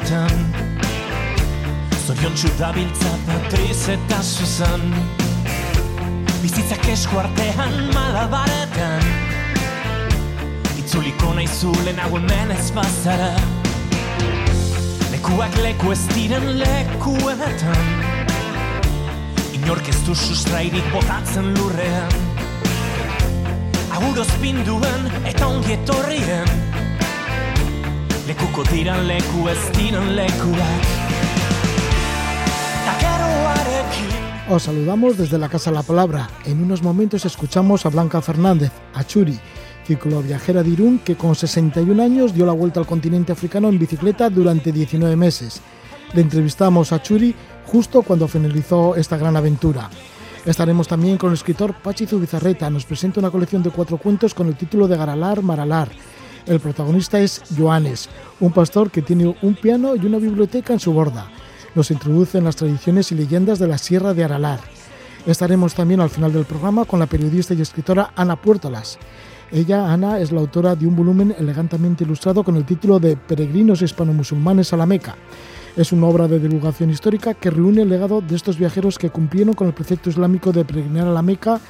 lekuetan Zorion txudabiltza patriz eta zuzan Bizitzak esku artean malabaretan. Itzuliko nahi zule nago hemen ez bazara. Lekuak leku ez diren lekuetan. Inork ez du sustrairik botatzen lurrean. Aguroz pinduen eta ongietorrien Lekuko diran leku ez diren lekuak Os saludamos desde la Casa La Palabra. En unos momentos escuchamos a Blanca Fernández, a Churi, ciclo viajera de Irún que con 61 años dio la vuelta al continente africano en bicicleta durante 19 meses. Le entrevistamos a Churi justo cuando finalizó esta gran aventura. Estaremos también con el escritor Pachi Zubizarreta. Nos presenta una colección de cuatro cuentos con el título de Garalar Maralar. El protagonista es Joanes, un pastor que tiene un piano y una biblioteca en su borda nos introduce en las tradiciones y leyendas de la Sierra de Aralar. Estaremos también al final del programa con la periodista y escritora Ana Puertolas. Ella, Ana, es la autora de un volumen elegantemente ilustrado con el título de Peregrinos hispano-musulmanes a la Meca. Es una obra de divulgación histórica que reúne el legado de estos viajeros que cumplieron con el precepto islámico de peregrinar a la Meca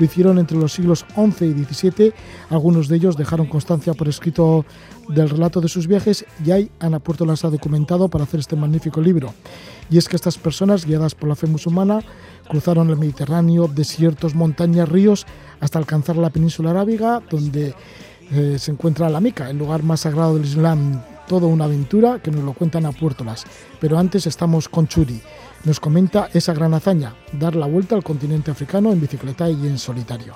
lo hicieron entre los siglos XI y XVII. Algunos de ellos dejaron constancia por escrito del relato de sus viajes y ahí Ana Puerto las ha documentado para hacer este magnífico libro. Y es que estas personas, guiadas por la fe musulmana, cruzaron el Mediterráneo, desiertos, montañas, ríos, hasta alcanzar la península arábiga, donde eh, se encuentra la Meca, el lugar más sagrado del Islam. Todo una aventura que nos lo cuentan a Puertolas. Pero antes estamos con Churi nos comenta esa gran hazaña, dar la vuelta al continente africano en bicicleta y en solitario.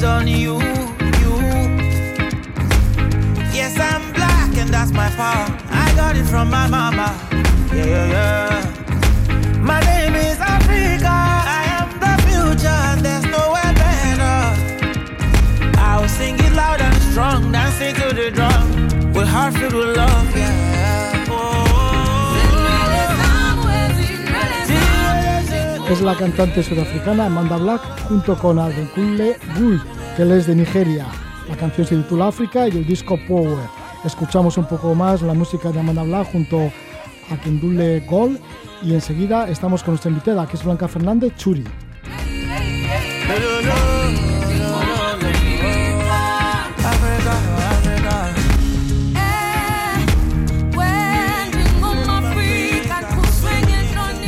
Is on you, you. Yes, I'm black and that's my power. I got it from my mama. Yeah, yeah, yeah. My name is Africa. I am the future. There's nowhere better. I'll sing it loud and strong, dancing to the drum. With heart filled with love, yeah. Es la cantante sudafricana Amanda Black junto con Adekunle Gul, que él es de Nigeria. La canción se titula África y el disco Power. Escuchamos un poco más la música de Amanda Black junto a Kendule Gol y enseguida estamos con nuestra invitada que es Blanca Fernández Churi.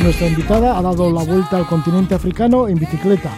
Nuestra invitada ha dado la vuelta al continente africano en bicicleta.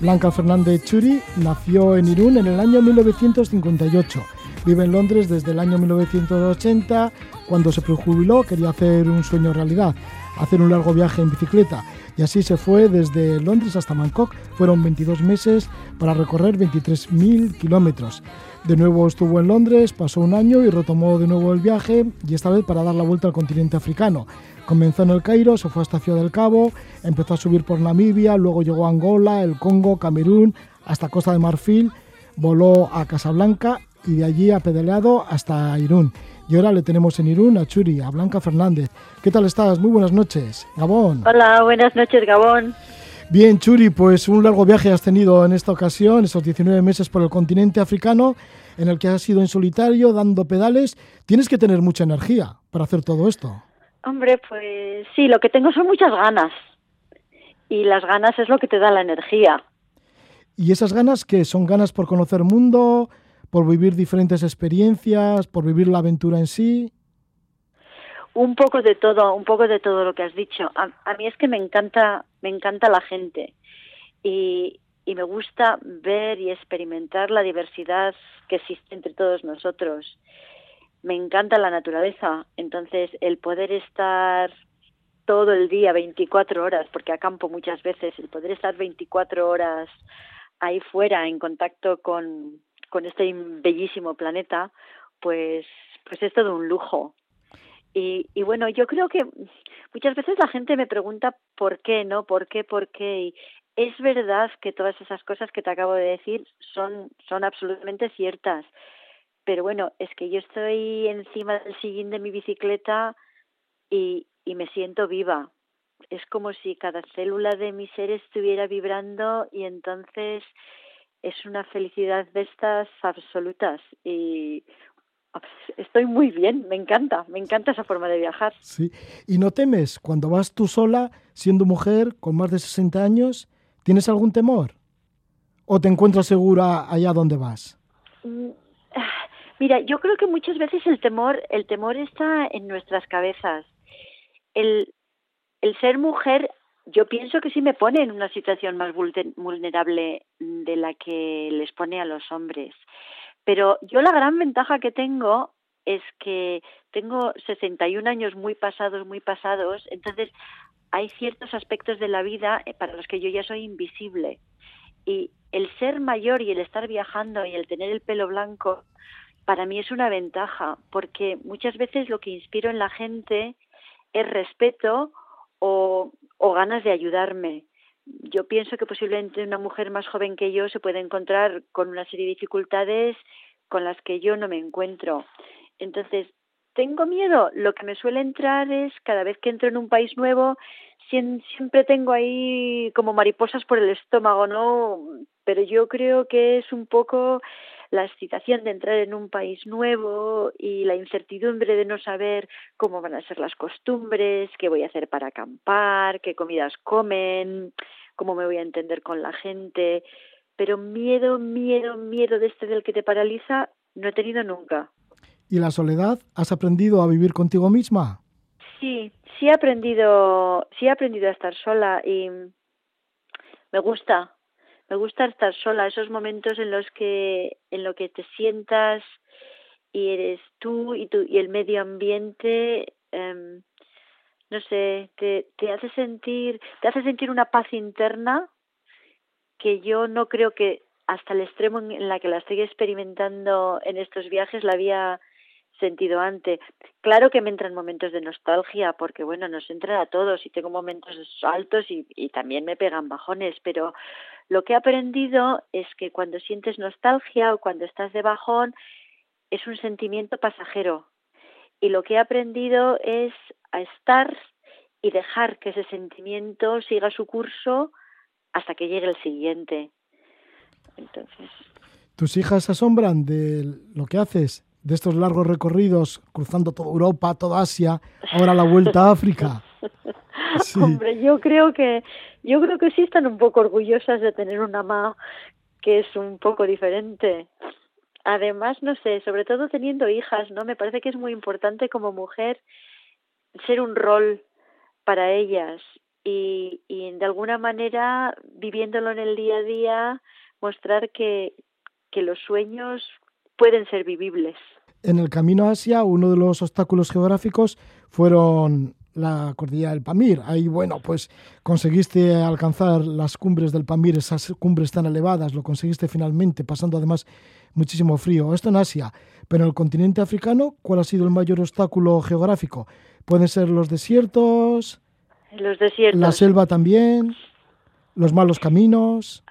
Blanca Fernández Churi nació en Irún en el año 1958. Vive en Londres desde el año 1980. Cuando se prejubiló quería hacer un sueño realidad, hacer un largo viaje en bicicleta. Y así se fue desde Londres hasta Bangkok. Fueron 22 meses para recorrer 23.000 kilómetros. De nuevo estuvo en Londres, pasó un año y retomó de nuevo el viaje, y esta vez para dar la vuelta al continente africano. Comenzó en el Cairo, se fue hasta Ciudad del Cabo, empezó a subir por Namibia, luego llegó a Angola, el Congo, Camerún, hasta Costa de Marfil, voló a Casablanca y de allí ha pedaleado hasta Irún. Y ahora le tenemos en Irún a Churi, a Blanca Fernández. ¿Qué tal estás? Muy buenas noches. Gabón. Hola, buenas noches, Gabón. Bien, Churi, pues un largo viaje has tenido en esta ocasión, esos 19 meses por el continente africano, en el que has ido en solitario, dando pedales. Tienes que tener mucha energía para hacer todo esto. Hombre, pues sí, lo que tengo son muchas ganas. Y las ganas es lo que te da la energía. ¿Y esas ganas qué? ¿Son ganas por conocer mundo, por vivir diferentes experiencias, por vivir la aventura en sí? Un poco de todo, un poco de todo lo que has dicho. A, mí es que me encanta, me encanta la gente y, me gusta ver y experimentar la diversidad que existe entre todos nosotros me encanta la naturaleza, entonces el poder estar todo el día, 24 horas, porque acampo muchas veces, el poder estar 24 horas ahí fuera en contacto con, con este bellísimo planeta, pues, pues es todo un lujo. Y, y bueno, yo creo que muchas veces la gente me pregunta por qué, ¿no? ¿Por qué? ¿Por qué? Y es verdad que todas esas cosas que te acabo de decir son, son absolutamente ciertas. Pero bueno, es que yo estoy encima del sillín de mi bicicleta y, y me siento viva. Es como si cada célula de mi ser estuviera vibrando y entonces es una felicidad de estas absolutas y estoy muy bien, me encanta, me encanta esa forma de viajar. Sí, y no temes cuando vas tú sola, siendo mujer con más de 60 años, ¿tienes algún temor? ¿O te encuentras segura allá donde vas? Mm, mira, yo creo que muchas veces el temor, el temor está en nuestras cabezas. El, el ser mujer yo pienso que sí me pone en una situación más vulnerable de la que les pone a los hombres. Pero yo la gran ventaja que tengo es que tengo 61 años muy pasados, muy pasados, entonces hay ciertos aspectos de la vida eh, para los que yo ya soy invisible. Y el ser mayor y el estar viajando y el tener el pelo blanco, para mí es una ventaja, porque muchas veces lo que inspiro en la gente es respeto o, o ganas de ayudarme. Yo pienso que posiblemente una mujer más joven que yo se puede encontrar con una serie de dificultades con las que yo no me encuentro. Entonces, ¿tengo miedo? Lo que me suele entrar es cada vez que entro en un país nuevo, siempre tengo ahí como mariposas por el estómago, ¿no? Pero yo creo que es un poco la excitación de entrar en un país nuevo y la incertidumbre de no saber cómo van a ser las costumbres, qué voy a hacer para acampar, qué comidas comen, cómo me voy a entender con la gente. Pero miedo, miedo, miedo de este del que te paraliza, no he tenido nunca. ¿Y la soledad? ¿Has aprendido a vivir contigo misma? Sí, sí he aprendido, sí he aprendido a estar sola y me gusta, me gusta estar sola, esos momentos en los que, en lo que te sientas y eres tú y, tu, y el medio ambiente, em, no sé, te, te hace sentir, te hace sentir una paz interna que yo no creo que hasta el extremo en la que la estoy experimentando en estos viajes la había sentido antes. Claro que me entran momentos de nostalgia, porque bueno, nos entran a todos y tengo momentos altos y, y también me pegan bajones, pero lo que he aprendido es que cuando sientes nostalgia o cuando estás de bajón, es un sentimiento pasajero. Y lo que he aprendido es a estar y dejar que ese sentimiento siga su curso hasta que llegue el siguiente. Entonces. ¿Tus hijas se asombran de lo que haces? De estos largos recorridos, cruzando toda Europa, toda Asia, ahora la vuelta a África. Hombre, yo creo que yo creo que sí están un poco orgullosas de tener una mamá que es un poco diferente. Además, no sé, sobre todo teniendo hijas, ¿no? Me parece que es muy importante como mujer ser un rol para ellas y, y de alguna manera viviéndolo en el día a día mostrar que, que los sueños pueden ser vivibles. En el camino a Asia, uno de los obstáculos geográficos fueron la cordillera del Pamir. Ahí, bueno, pues conseguiste alcanzar las cumbres del Pamir, esas cumbres tan elevadas, lo conseguiste finalmente, pasando además muchísimo frío. Esto en Asia, pero en el continente africano, ¿cuál ha sido el mayor obstáculo geográfico? Pueden ser los desiertos, los desiertos, la selva también, los malos caminos.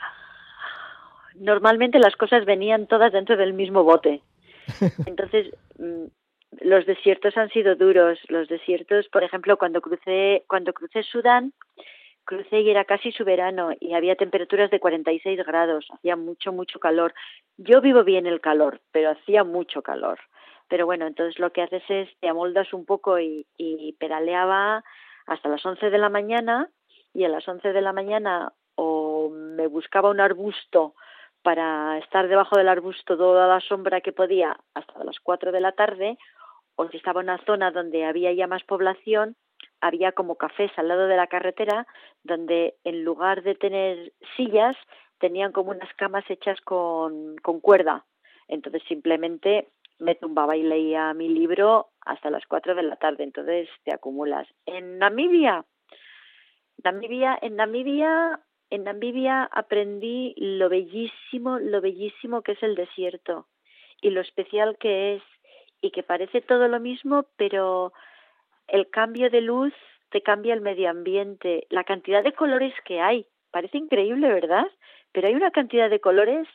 Normalmente las cosas venían todas dentro del mismo bote. Entonces, mm, los desiertos han sido duros. Los desiertos, por ejemplo, cuando crucé, cuando crucé Sudán, crucé y era casi su verano y había temperaturas de 46 grados, hacía mucho, mucho calor. Yo vivo bien el calor, pero hacía mucho calor. Pero bueno, entonces lo que haces es te amoldas un poco y, y pedaleaba hasta las 11 de la mañana y a las 11 de la mañana o me buscaba un arbusto para estar debajo del arbusto toda la sombra que podía hasta las 4 de la tarde o si estaba en una zona donde había ya más población, había como cafés al lado de la carretera donde en lugar de tener sillas tenían como unas camas hechas con, cuerda. Entonces simplemente me tumbaba y leía mi libro hasta las cuatro de la tarde, entonces te acumulas. En Namibia, Namibia, en Namibia, en Namibia aprendí lo bellísimo, lo bellísimo que es el desierto y lo especial que es y que parece todo lo mismo, pero el cambio de luz te cambia el medio ambiente, la cantidad de colores que hay. Parece increíble, ¿verdad? Pero hay una cantidad de colores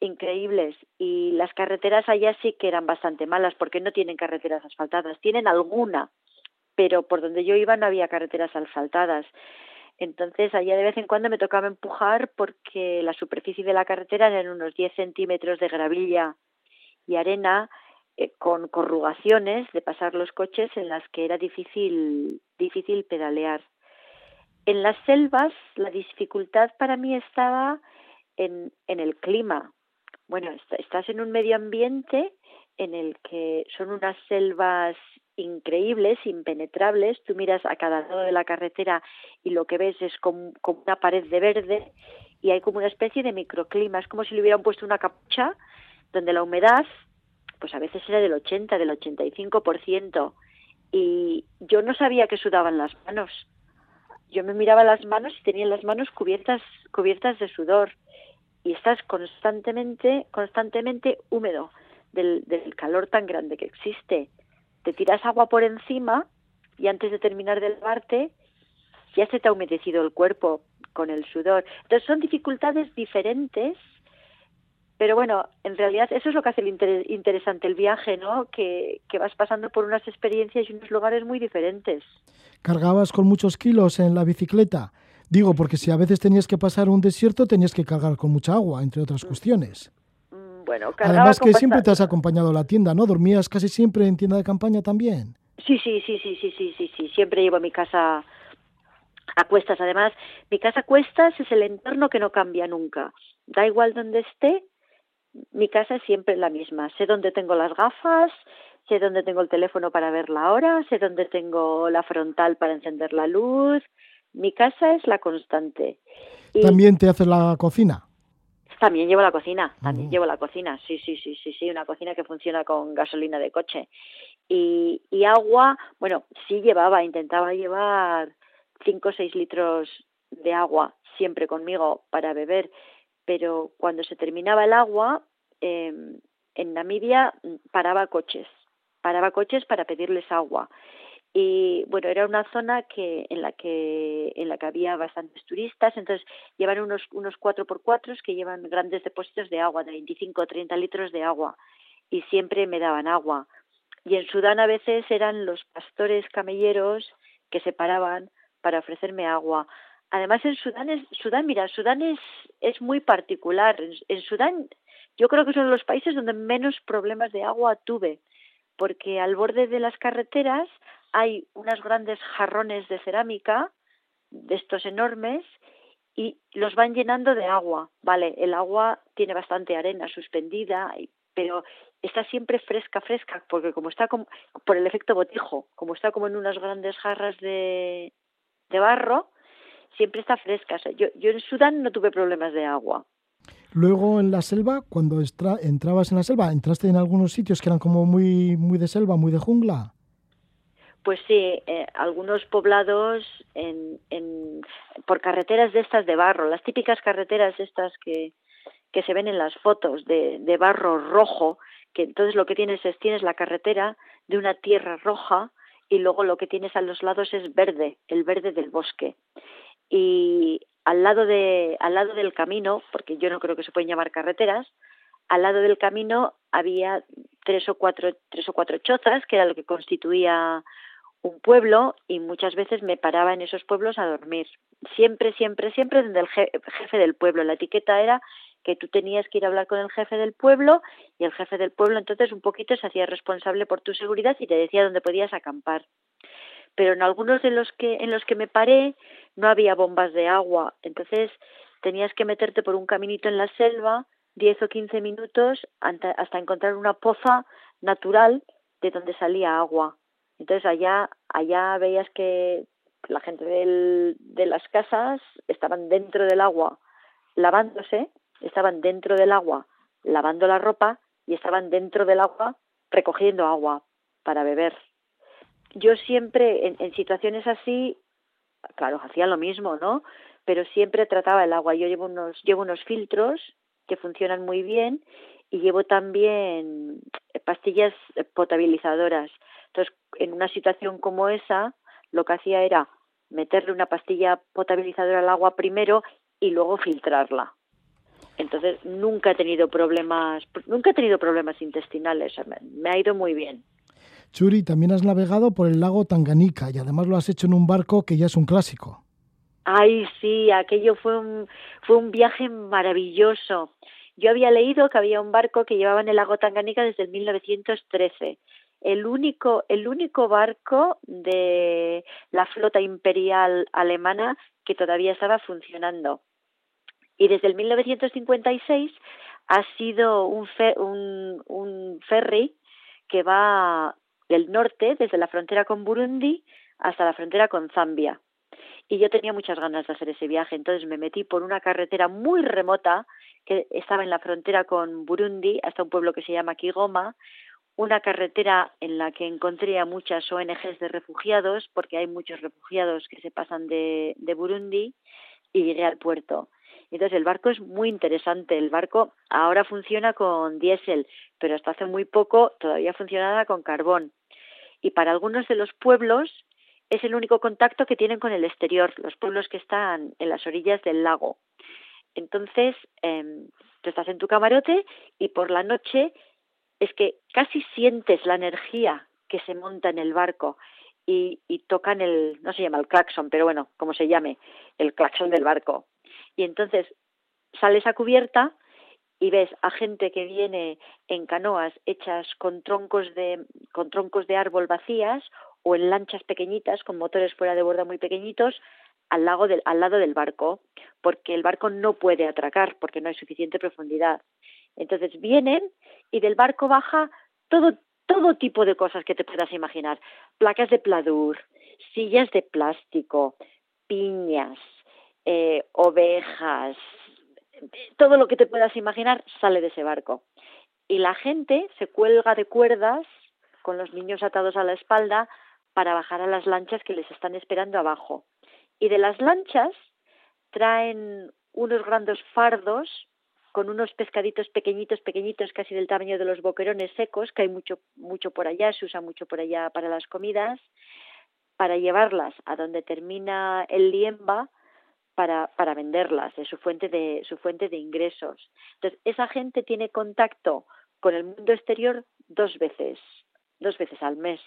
increíbles y las carreteras allá sí que eran bastante malas porque no tienen carreteras asfaltadas, tienen alguna, pero por donde yo iba no había carreteras asfaltadas. Entonces allá de vez en cuando me tocaba empujar porque la superficie de la carretera eran unos 10 centímetros de gravilla y arena eh, con corrugaciones de pasar los coches en las que era difícil, difícil pedalear. En las selvas la dificultad para mí estaba en, en el clima. Bueno, estás en un medio ambiente en el que son unas selvas increíbles, impenetrables. Tú miras a cada lado de la carretera y lo que ves es como, una pared de verde y hay como una especie de microclima. Es como si le hubieran puesto una capucha donde la humedad, pues a veces era del 80, del 85%. Y yo no sabía que sudaban las manos. Yo me miraba las manos y tenía las manos cubiertas, cubiertas de sudor. Y estás constantemente, constantemente húmedo del, del calor tan grande que existe te tiras agua por encima y antes de terminar de lavarte ya se te ha humedecido el cuerpo con el sudor. Entonces son dificultades diferentes, pero bueno, en realidad eso es lo que hace el interesante el viaje, ¿no? Que, que vas pasando por unas experiencias y unos lugares muy diferentes. ¿Cargabas con muchos kilos en la bicicleta? Digo, porque si a veces tenías que pasar un desierto, tenías que cargar con mucha agua, entre otras cuestiones. Además que siempre te has acompañado a la tienda, ¿no? ¿Dormías casi siempre en tienda de campaña también? Sí, sí, sí, sí, sí, sí, sí, sí. Siempre llevo mi casa a cuestas. Además, mi casa a cuestas es el entorno que no cambia nunca. Da igual donde esté, mi casa es siempre la misma. Sé dónde tengo las gafas, sé dónde tengo el teléfono para ver la hora, sé dónde tengo la frontal para encender la luz. Mi casa es la constante. ¿También te hace la cocina? También llevo la cocina, también llevo la cocina, sí, sí, sí, sí, sí, una cocina que funciona con gasolina de coche. Y, y agua, bueno, sí llevaba, intentaba llevar 5 o 6 litros de agua siempre conmigo para beber, pero cuando se terminaba el agua, eh, en Namibia paraba coches, paraba coches para pedirles agua. Y bueno era una zona que en la que en la que había bastantes turistas entonces llevan unos unos cuatro por cuatro que llevan grandes depósitos de agua de 25 o 30 litros de agua y siempre me daban agua. Y en Sudán a veces eran los pastores camelleros que se paraban para ofrecerme agua además en Sudán es Sudán mira Sudán es es muy particular en, Sudán yo creo que son los países donde menos problemas de agua tuve porque al borde de las carreteras hay unos grandes jarrones de cerámica, de estos enormes, y los van llenando de agua. Vale, el agua tiene bastante arena suspendida, pero está siempre fresca, fresca, porque como está como, por el efecto botijo, como está como en unas grandes jarras de, de barro, siempre está fresca. yo, yo en Sudán no tuve problemas de agua. Luego en la selva, cuando entrabas en la selva, ¿entraste en algunos sitios que eran como muy, muy de selva, muy de jungla? Pues sí, eh, algunos poblados en, en, por carreteras de estas de barro, las típicas carreteras estas que, que se ven en las fotos de, de barro rojo, que entonces lo que tienes es tienes la carretera de una tierra roja y luego lo que tienes a los lados es verde, el verde del bosque. Y al lado de al lado del camino, porque yo no creo que se pueden llamar carreteras, al lado del camino había tres o cuatro tres o cuatro chozas, que era lo que constituía un pueblo y muchas veces me paraba en esos pueblos a dormir. Siempre, siempre, siempre donde el jefe del pueblo. La etiqueta era que tú tenías que ir a hablar con el jefe del pueblo y el jefe del pueblo entonces un poquito se hacía responsable por tu seguridad y te decía dónde podías acampar. Pero en algunos de los que en los que me paré no había bombas de agua, entonces tenías que meterte por un caminito en la selva 10 o 15 minutos hasta encontrar una poza natural de donde salía agua entonces allá, allá veías que la gente de las casas estaban dentro del agua lavándose, estaban dentro del agua lavando la ropa y estaban dentro del agua recogiendo agua para beber. Yo siempre, en, en situaciones así, claro, hacía lo mismo, ¿no? Pero siempre trataba el agua. Yo llevo unos, llevo unos filtros que funcionan muy bien y llevo también pastillas potabilizadoras Entonces, en una situación como esa, lo que hacía era meterle una pastilla potabilizadora al agua primero y luego filtrarla. Entonces nunca he tenido problemas, nunca he tenido problemas intestinales, me ha ido muy bien. Churi, también has navegado por el lago Tanganica y además lo has hecho en un barco que ya es un clásico. Ay, sí, aquello fue un, fue un viaje maravilloso. Yo había leído que había un barco que llevaba en el lago Tanganica desde el 1913. El único, el único barco de la flota imperial alemana que todavía estaba funcionando. Y desde el 1956 ha sido un, un, un ferry que va del norte, desde la frontera con Burundi hasta la frontera con Zambia. Y yo tenía muchas ganas de hacer ese viaje, entonces me metí por una carretera muy remota que estaba en la frontera con Burundi hasta un pueblo que se llama Kigoma, una carretera en la que encontré a muchas ONGs de refugiados, porque hay muchos refugiados que se pasan de, de Burundi, y llegué al puerto. Entonces el barco es muy interesante. El barco ahora funciona con diésel, pero hasta hace muy poco todavía funcionaba con carbón. Y para algunos de los pueblos es el único contacto que tienen con el exterior, los pueblos que están en las orillas del lago. Entonces, eh, tú estás en tu camarote y por la noche es que casi sientes la energía que se monta en el barco y, y tocan el, no se llama el claxon, pero bueno, como se llame, el claxon del barco y entonces sales a cubierta y ves a gente que viene en canoas hechas con troncos de con troncos de árbol vacías o en lanchas pequeñitas con motores fuera de borda muy pequeñitos al lado del al lado del barco porque el barco no puede atracar porque no hay suficiente profundidad. Entonces vienen y del barco baja todo todo tipo de cosas que te puedas imaginar. Placas de pladur sillas de plástico piñas eh, ovejas, todo lo que te puedas imaginar sale de ese barco. Y la gente se cuelga de cuerdas con los niños atados a la espalda para bajar a las lanchas que les están esperando abajo. Y de las lanchas traen unos grandes fardos con unos pescaditos pequeñitos, pequeñitos, casi del tamaño de los boquerones secos, que hay mucho, mucho por allá, se usa mucho por allá para las comidas, para llevarlas a donde termina el liemba, para, para venderlas, es su fuente de, su fuente de ingresos. Entonces, esa gente tiene contacto con el mundo exterior dos veces, dos veces al mes.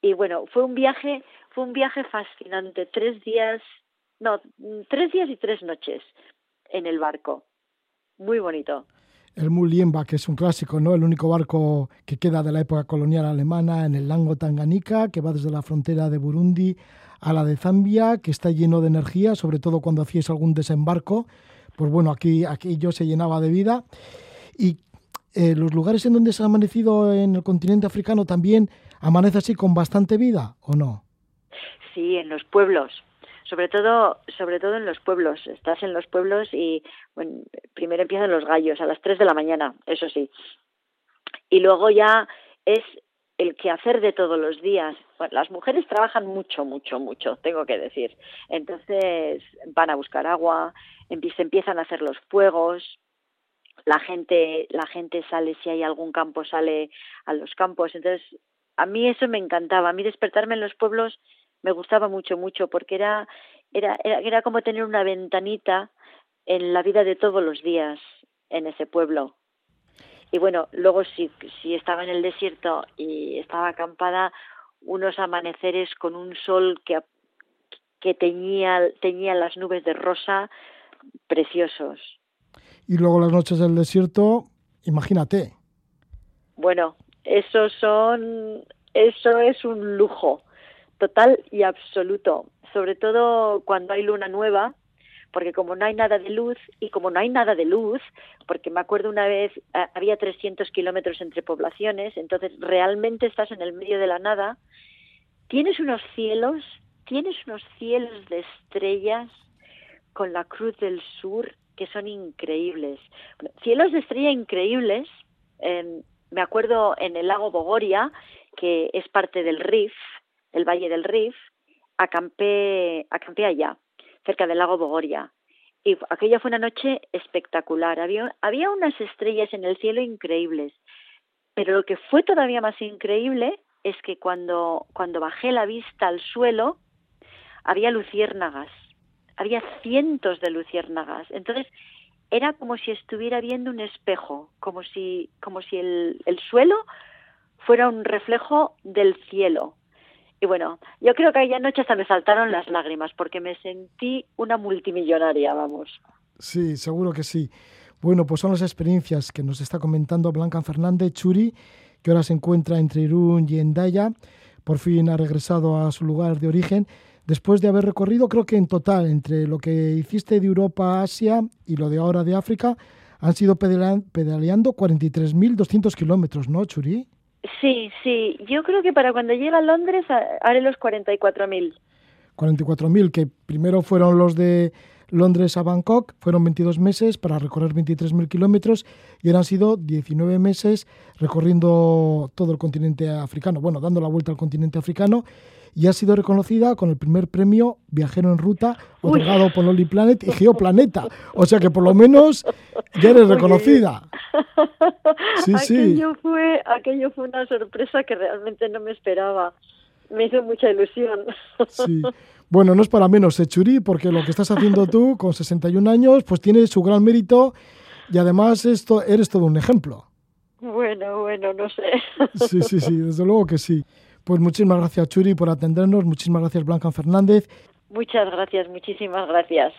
Y bueno, fue un viaje, fue un viaje fascinante, tres días, no, tres días y tres noches en el barco. Muy bonito. El Muliemba, que es un clásico, ¿no? El único barco que queda de la época colonial alemana en el Lango Tanganica, que va desde la frontera de Burundi a la de Zambia, que está lleno de energía, sobre todo cuando hacíais algún desembarco. Pues bueno, aquí, aquí yo se llenaba de vida. Y eh, los lugares en donde se ha amanecido en el continente africano también amanece así con bastante vida, ¿o no? Sí, en los pueblos. Sobre todo, sobre todo en los pueblos. Estás en los pueblos y bueno, primero empiezan los gallos a las 3 de la mañana, eso sí. Y luego ya es el quehacer de todos los días. las mujeres trabajan mucho, mucho, mucho, tengo que decir. Entonces van a buscar agua, se empiezan a hacer los fuegos, la gente, la gente sale, si hay algún campo, sale a los campos. Entonces, a mí eso me encantaba. A mí despertarme en los pueblos me gustaba mucho, mucho, porque era, era, era, era como tener una ventanita en la vida de todos los días en ese pueblo y bueno, luego si, si estaba en el desierto y estaba acampada, unos amaneceres con un sol que, que teñía, teñía las nubes de rosa preciosos. Y luego las noches del desierto, imagínate. Bueno, eso son, eso es un lujo total y absoluto, sobre todo cuando hay luna nueva, porque como no hay nada de luz y como no hay nada de luz, porque me acuerdo una vez había 300 kilómetros entre poblaciones, entonces realmente estás en el medio de la nada, tienes unos cielos, tienes unos cielos de estrellas con la Cruz del Sur que son increíbles. cielos de estrella increíbles, me acuerdo en el lago Bogoria, que es parte del Rif, el Valle del Rif, acampé, acampé allá cerca del lago Bogoria. Y aquella fue una noche espectacular. Había, unas estrellas en el cielo increíbles. Pero lo que fue todavía más increíble es que cuando, cuando bajé la vista al suelo, había luciérnagas, había cientos de luciérnagas. Entonces, era como si estuviera viendo un espejo, como si, como si el, el suelo fuera un reflejo del cielo. Y bueno, yo creo que aquella noche hasta me saltaron las lágrimas porque me sentí una multimillonaria, vamos. Sí, seguro que sí. Bueno, pues son las experiencias que nos está comentando Blanca Fernández Churi, que ahora se encuentra entre Irún y Endaya. Por fin ha regresado a su lugar de origen después de haber recorrido, creo que en total, entre lo que hiciste de Europa a Asia y lo de ahora de África, han sido pedaleando 43.200 kilómetros, ¿no, Churi? Sí, sí. Yo creo que para cuando llegue a Londres haré los 44.000. 44.000, que primero fueron los de Londres a Bangkok, fueron 22 meses para recorrer 23.000 kilómetros y ahora han sido 19 meses recorriendo todo el continente africano, bueno, dando la vuelta al continente africano y ha sido reconocida con el primer premio Viajero en Ruta otorgado por Lonely Planet y Geoplaneta. O sea que por lo menos ya eres reconocida. Sí, aquello, Fue, aquello fue una sorpresa que realmente no me esperaba. Me hizo mucha ilusión. Sí. Bueno, no es para menos, Echuri, porque lo que estás haciendo tú con 61 años, pues tiene su gran mérito y además esto, eres todo un ejemplo. Bueno, bueno, no sé. Sí, sí, sí, desde luego que sí. Pues muchísimas gracias, Churi, por atendernos. Muchísimas gracias, Blanca Fernández. Muchas gracias, muchísimas gracias.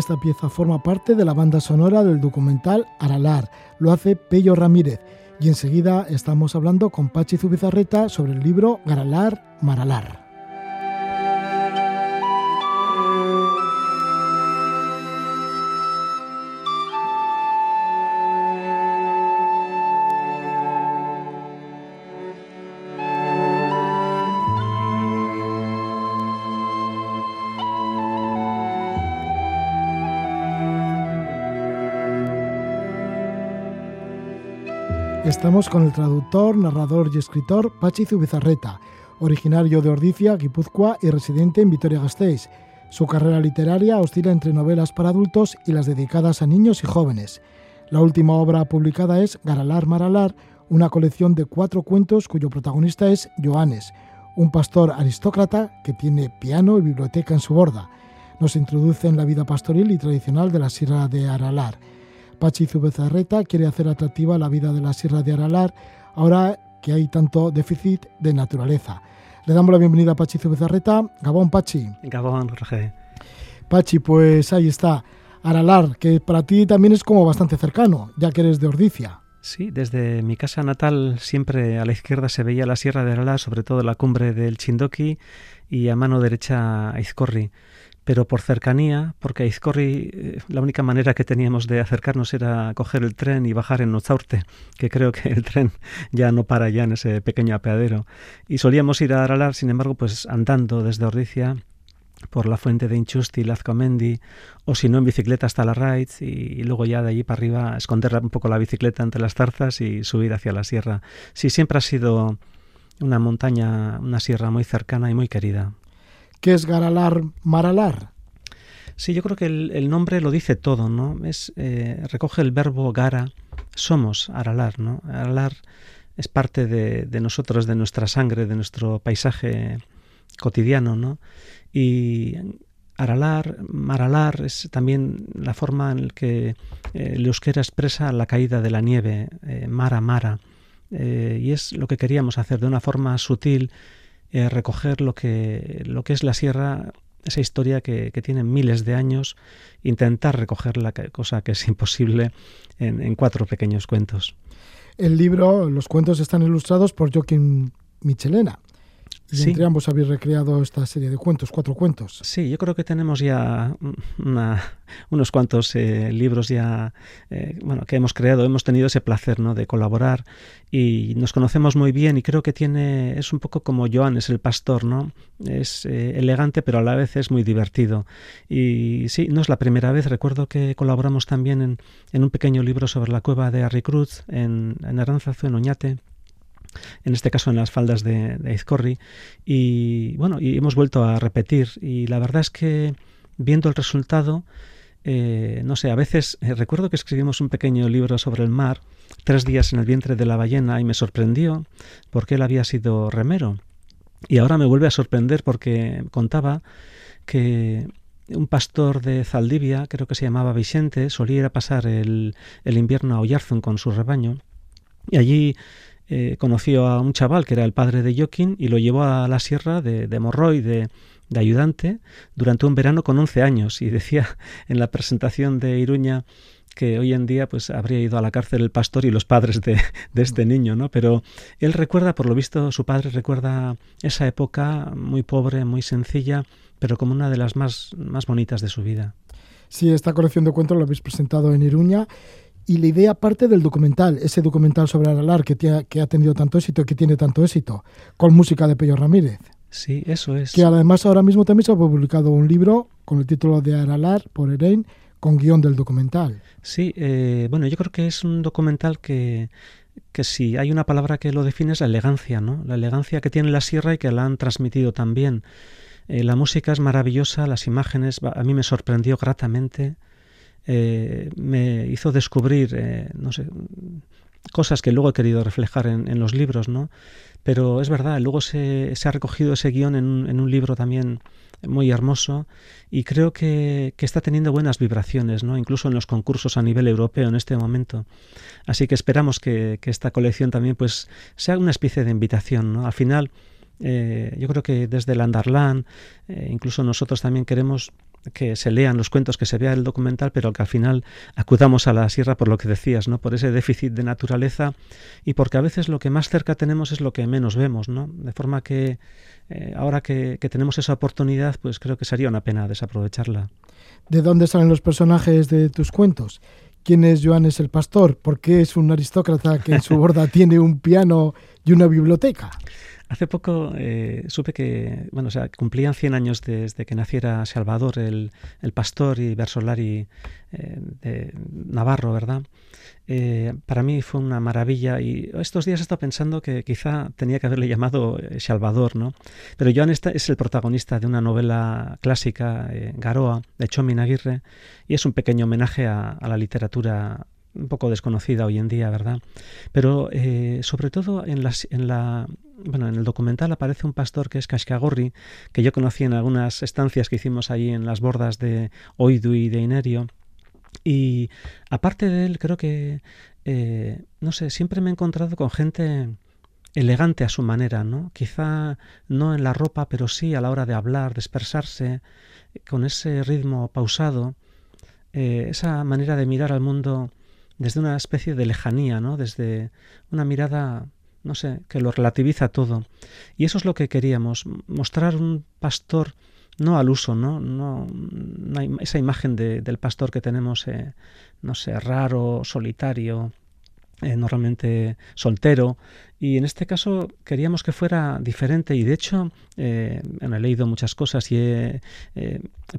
Esta pieza forma parte de la banda sonora del documental Aralar. Lo hace Pello Ramírez. Y enseguida estamos hablando con Pachi Zubizarreta sobre el libro Garalar Maralar. Estamos con el traductor, narrador y escritor Pachi Zubizarreta, originario de Ordicia, Guipúzcoa y residente en Vitoria-Gasteiz. Su carrera literaria oscila entre novelas para adultos y las dedicadas a niños y jóvenes. La última obra publicada es Garalar Maralar, una colección de cuatro cuentos cuyo protagonista es Joanes, un pastor aristócrata que tiene piano y biblioteca en su borda. Nos introduce en la vida pastoril y tradicional de la Sierra de Aralar Pachi Zubezarreta quiere hacer atractiva la vida de la Sierra de Aralar ahora que hay tanto déficit de naturaleza. Le damos la bienvenida a Pachi Zubezarreta. Gabón, Pachi. Gabón, Jorge. Pachi, pues ahí está. Aralar, que para ti también es como bastante cercano, ya que eres de Ordicia. Sí, desde mi casa natal siempre a la izquierda se veía la Sierra de Aralar, sobre todo la cumbre del Chindoki y a mano derecha Izcorri pero por cercanía, porque a Izcorri eh, la única manera que teníamos de acercarnos era coger el tren y bajar en Nozaurte, que creo que el tren ya no para ya en ese pequeño apeadero. Y solíamos ir a Aralar, sin embargo, pues andando desde Ordicia por la fuente de Inchusti, Lazcomendi, o si no en bicicleta hasta la Raids y, luego ya de allí para arriba esconder un poco la bicicleta entre las zarzas y subir hacia la sierra. Sí, siempre ha sido una montaña, una sierra muy cercana y muy querida. ¿Qué es Garalar Maralar? Sí, yo creo que el, nombre lo dice todo, ¿no? Es, eh, recoge el verbo gara, somos Aralar, ¿no? Aralar es parte de, nosotros, de nuestra sangre, de nuestro paisaje cotidiano, ¿no? Y Aralar, Maralar es también la forma en la que eh, el euskera expresa la caída de la nieve, eh, Mara Mara, y es lo que queríamos hacer de una forma sutil, eh, recoger lo que, lo que es la sierra, esa historia que, tiene miles de años, intentar recoger la cosa que es imposible en, cuatro pequeños cuentos. El libro, los cuentos están ilustrados por Joaquín Michelena. Y entre ambos habéis recreado esta serie de cuentos, cuatro cuentos. Sí, yo creo que tenemos ya unos cuantos eh, libros ya eh, bueno, que hemos creado. Hemos tenido ese placer ¿no? de colaborar y nos conocemos muy bien y creo que tiene es un poco como Joan, es el pastor, ¿no? Es eh, elegante pero a la vez es muy divertido. Y sí, no es la primera vez. Recuerdo que colaboramos también en, en un pequeño libro sobre la cueva de Harry Cruz en, en Aranzazu, en Oñate en este caso en las faldas de, de y bueno, y hemos vuelto a repetir y la verdad es que viendo el resultado, eh, no sé, a veces eh, recuerdo que escribimos un pequeño libro sobre el mar, tres días en el vientre de la ballena, y me sorprendió porque él había sido remero. Y ahora me vuelve a sorprender porque contaba que un pastor de Zaldivia, creo que se llamaba Vicente, solía pasar el, el invierno a Oyarzun con su rebaño. Y allí eh, conoció a un chaval que era el padre de Joaquín y lo llevó a la sierra de, de Morroy de, ayudante durante un verano con 11 años y decía en la presentación de Iruña que hoy en día pues habría ido a la cárcel el pastor y los padres de, este niño, ¿no? Pero él recuerda, por lo visto, su padre recuerda esa época muy pobre, muy sencilla, pero como una de las más, más bonitas de su vida. Sí, esta colección de cuentos lo habéis presentado en Iruña y la idea parte del documental, ese documental sobre Aralar que, que ha tenido tanto éxito y que tiene tanto éxito, con música de Pello Ramírez. Sí, eso es. Que además ahora mismo también se ha publicado un libro con el título de Aralar por Erein, con guion del documental. Sí, eh, bueno, yo creo que es un documental que, que si hay una palabra que lo define es la elegancia, ¿no? La elegancia que tiene la sierra y que la han transmitido también. Eh, la música es maravillosa, las imágenes, a mí me sorprendió gratamente. Eh, me hizo descubrir, eh, no sé, cosas que luego he querido reflejar en, los libros, ¿no? Pero es verdad, luego se, ha recogido ese guion en, un libro también muy hermoso y creo que, está teniendo buenas vibraciones, ¿no? incluso en los concursos a nivel europeo en este momento. Así que esperamos que, esta colección también pues, sea una especie de invitación. ¿no? Al final, eh, yo creo que desde el Andarland, incluso nosotros también queremos que se lean los cuentos, que se vea el documental, pero que al final acudamos a la sierra por lo que decías, ¿no? Por ese déficit de naturaleza y porque a veces lo que más cerca tenemos es lo que menos vemos, ¿no? De forma que eh, ahora que, tenemos esa oportunidad, pues creo que sería una pena desaprovecharla. ¿De dónde salen los personajes de tus cuentos? ¿Quién es Joanes el Pastor? ¿Por qué es un aristócrata que en su borda tiene un piano y una biblioteca? Hace poco eh, supe que, bueno, o sea, cumplían 100 años desde que naciera Salvador, el, el pastor y versolari eh, de Navarro, ¿verdad? Eh, para mí fue una maravilla y estos días he estado pensando que quizá tenía que haberle llamado Salvador, ¿no? Pero Joan esta es el protagonista de una novela clásica, Garoa, de Chomin Aguirre, y es un pequeño homenaje a, la literatura un poco desconocida hoy en día, ¿verdad? Pero sobre todo en, la, bueno, en el documental aparece un pastor que es Cascagorri, que yo conocí en algunas estancias que hicimos allí en las bordas de Oidu y de Inerio. Y aparte de él, creo que, eh, no sé, siempre me he encontrado con gente elegante a su manera, ¿no? Quizá no en la ropa, pero sí a la hora de hablar, de expresarse, con ese ritmo pausado, eh, esa manera de mirar al mundo desde una especie de lejanía, ¿no? Desde una mirada, no sé, que lo relativiza todo. Y eso es lo que queríamos, mostrar un pastor no al uso, ¿no? no, esa imagen del pastor que tenemos, eh, no sé, raro, solitario, eh, normalmente soltero, y en este caso queríamos que fuera diferente y de hecho eh, he leído muchas cosas y he,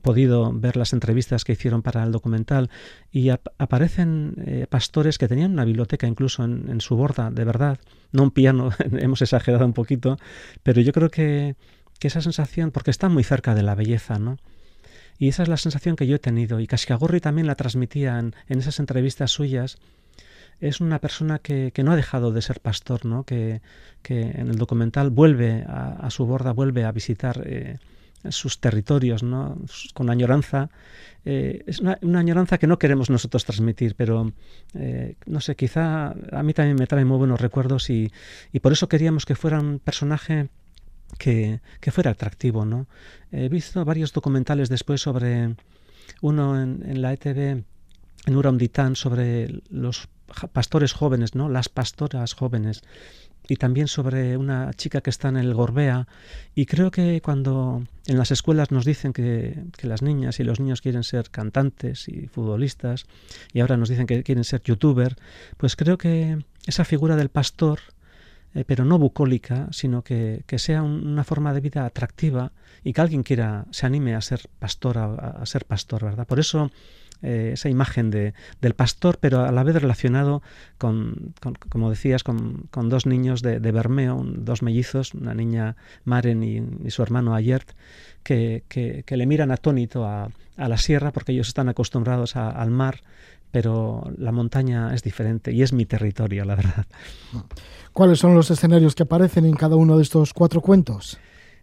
podido ver las entrevistas que hicieron para el documental y aparecen pastores que tenían una biblioteca incluso en, su borda, de verdad, no un piano, hemos exagerado un poquito, pero yo creo que, esa sensación, porque está muy cerca de la belleza, ¿no? Y esa es la sensación que yo he tenido y Cascagorri también la transmitía en esas entrevistas suyas es una persona que, no ha dejado de ser pastor, ¿no? que, en el documental vuelve a, su borda, vuelve a visitar eh, sus territorios ¿no? con añoranza. Eh, es una, añoranza que no queremos nosotros transmitir, pero eh, no sé, quizá a mí también me trae muy buenos recuerdos y, por eso queríamos que fuera un personaje que, fuera atractivo. ¿no? He visto varios documentales después sobre uno en, la ETV en Uramditán sobre los pastores jóvenes, ¿no? Las pastoras jóvenes. Y también sobre una chica que está en el Gorbea. Y creo que cuando en las escuelas nos dicen que, las niñas y los niños quieren ser cantantes y futbolistas, y ahora nos dicen que quieren ser youtuber, pues creo que esa figura del pastor, eh, pero no bucólica, sino que, sea una forma de vida atractiva y que alguien quiera, se anime a ser pastor, a ser pastor, ¿verdad? Por eso eh, esa imagen de, del pastor, pero a la vez relacionado con, como decías, con, dos niños de, Bermeo, dos mellizos, una niña Maren y, su hermano Ayert, que, que, le miran atónito a, a, la sierra porque ellos están acostumbrados al mar, pero la montaña es diferente y es mi territorio, la verdad. ¿Cuáles son los escenarios que aparecen en cada uno de estos cuatro cuentos?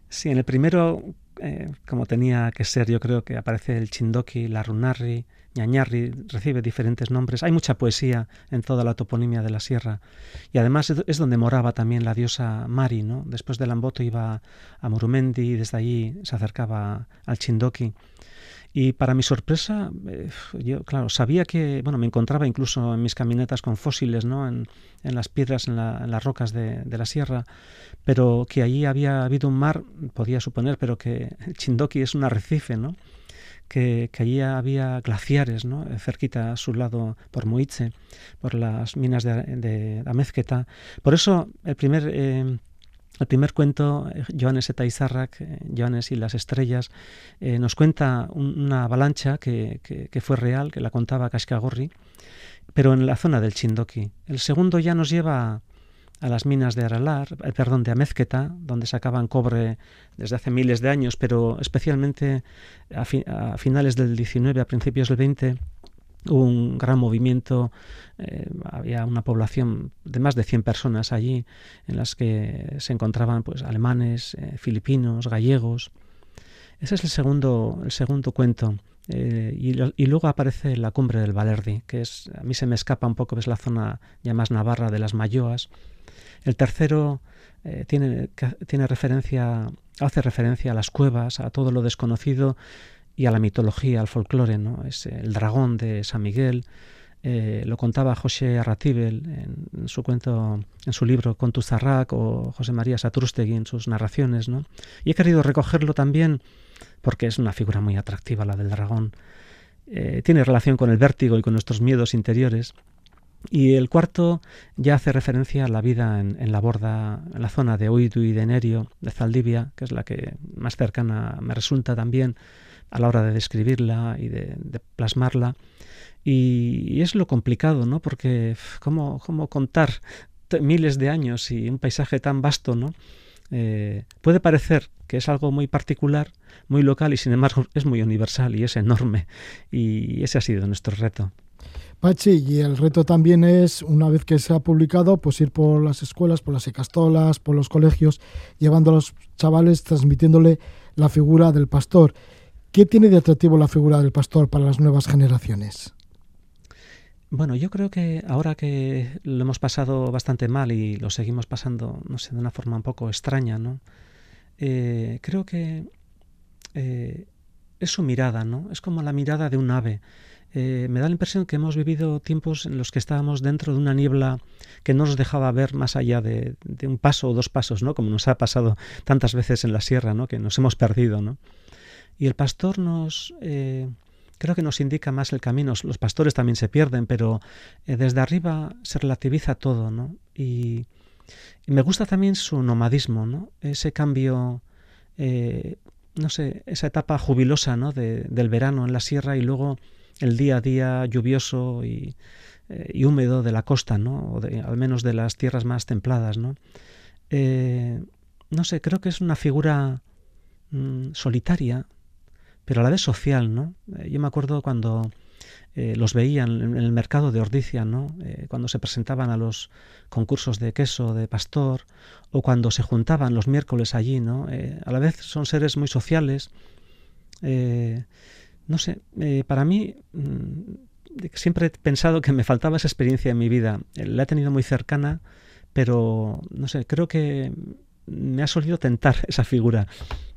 Sí, en el primero, eh, como tenía que ser, yo creo que aparece el Chindoki, la Runarri, Ñañarri recibe diferentes nombres. Hay mucha poesía en toda la toponimia de la sierra. Y además es donde moraba también la diosa Mari, ¿no? Después de Lamboto iba a Murumendi y desde allí se acercaba al Chindoki. Y para mi sorpresa, eh, yo, claro, sabía que, bueno, me encontraba incluso en mis caminatas con fósiles, ¿no? En, las piedras, en, las rocas de, de, la sierra, pero que allí había habido un mar, podía suponer, pero que Chindoki es un arrecife, ¿no? Que, allí había glaciares, ¿no? cerquita a su lado por Moitze, por las minas de, Amezqueta. Por eso el primer, eh, el primer cuento, eh, Johannes eta Izarrak, eh, Johannes y las estrellas, nos cuenta una avalancha que, que, fue real, que la contaba Cascagorri, pero en la zona del Chindoki. El segundo ya nos lleva a las minas de Aralar, eh, perdón, de Amezqueta, donde sacaban cobre desde hace miles de años, pero especialmente a, finales del 19, a principios del 20, hubo un gran movimiento, eh, había una población de más de 100 personas allí, en las que se encontraban pues alemanes, eh, filipinos, gallegos. Ese es el segundo, el segundo cuento. Y, y, luego aparece la cumbre del Valerdi, que es, a mí se me escapa un poco, es la zona ya más navarra de las Mayoas, el tercero eh, tiene, tiene referencia, hace referencia a las cuevas, a todo lo desconocido y a la mitología, al folclore, ¿no? Es el dragón de San Miguel. Eh, lo contaba José Arratibel en, su cuento, en su libro Contuzarrac o José María Satrústegui en sus narraciones, ¿no? Y he querido recogerlo también porque es una figura muy atractiva la del dragón. Eh, tiene relación con el vértigo y con nuestros miedos interiores. Y el cuarto ya hace referencia a la vida en, la borda, en la zona de Oidu y de Nerio, de Zaldivia, que es la que más cercana me resulta también a la hora de describirla y de, plasmarla. Y, es lo complicado, ¿no? Porque cómo, cómo contar miles de años y un paisaje tan vasto, ¿no? Eh, puede parecer que es algo muy particular, muy local y sin embargo es muy universal y es enorme. Y ese ha sido nuestro reto. Pachi, y el reto también es, una vez que se ha publicado, pues ir por las escuelas, por las ecastolas, por los colegios, llevando a los chavales, transmitiéndole la figura del pastor. ¿Qué tiene de atractivo la figura del pastor para las nuevas generaciones? Bueno, yo creo que ahora que lo hemos pasado bastante mal y lo seguimos pasando, no sé, de una forma un poco extraña, ¿no? Eh, creo que eh, es su mirada, ¿no? Es como la mirada de un ave. Eh, me da la impresión que hemos vivido tiempos en los que estábamos dentro de una niebla que no nos dejaba ver más allá de, un paso o dos pasos, ¿no? Como nos ha pasado tantas veces en la sierra, ¿no? Que nos hemos perdido, ¿no? Y el pastor nos, creo que nos indica más el camino. Los pastores también se pierden, pero eh, desde arriba se relativiza todo, ¿no? Y, me gusta también su nomadismo, ¿no? Ese cambio no sé, esa etapa jubilosa ¿no? del verano en la sierra y luego el día a día lluvioso y, eh, húmedo de la costa, ¿no? O de, al menos de las tierras más templadas, ¿no? Eh, no sé, creo que es una figura mm, solitaria, pero a la vez social, ¿no? Eh, yo me acuerdo cuando los veían en el mercado de Ordicia, ¿no? cuando se presentaban a los concursos de queso, de pastor, o cuando se juntaban los miércoles allí, ¿no? a la vez son seres muy sociales, no sé, eh, para mí mm, siempre he pensado que me faltaba esa experiencia en mi vida. La he tenido muy cercana, pero no sé, creo que me ha solido tentar esa figura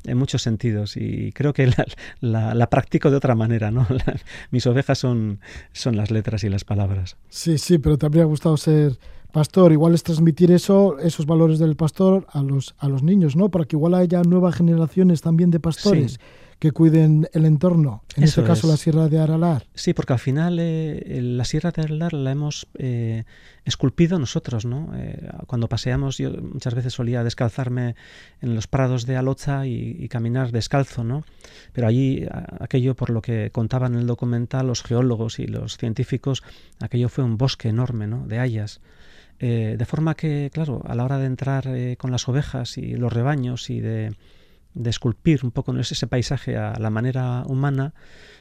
en muchos sentidos y creo que la, practico de otra manera, ¿no? mis ovejas son, son las letras y las palabras. Sí, sí, pero te habría gustado ser pastor, igual es transmitir eso, esos valores del pastor a los, a los niños, ¿no? Para que igual haya nuevas generaciones también de pastores que cuiden el entorno, en este caso la Sierra de Aralar. Sí, porque al final eh, la Sierra de Aralar la hemos eh, esculpido nosotros, ¿no? Eh, cuando paseamos yo muchas veces solía descalzarme en los prados de Alocha y, caminar descalzo, ¿no? Pero allí, aquello por lo que contaban en el documental los geólogos y los científicos, aquello fue un bosque enorme, ¿no? De hayas. de forma que, claro, a la hora de entrar con las ovejas y los rebaños y de de esculpir un poco ese paisaje a la manera humana,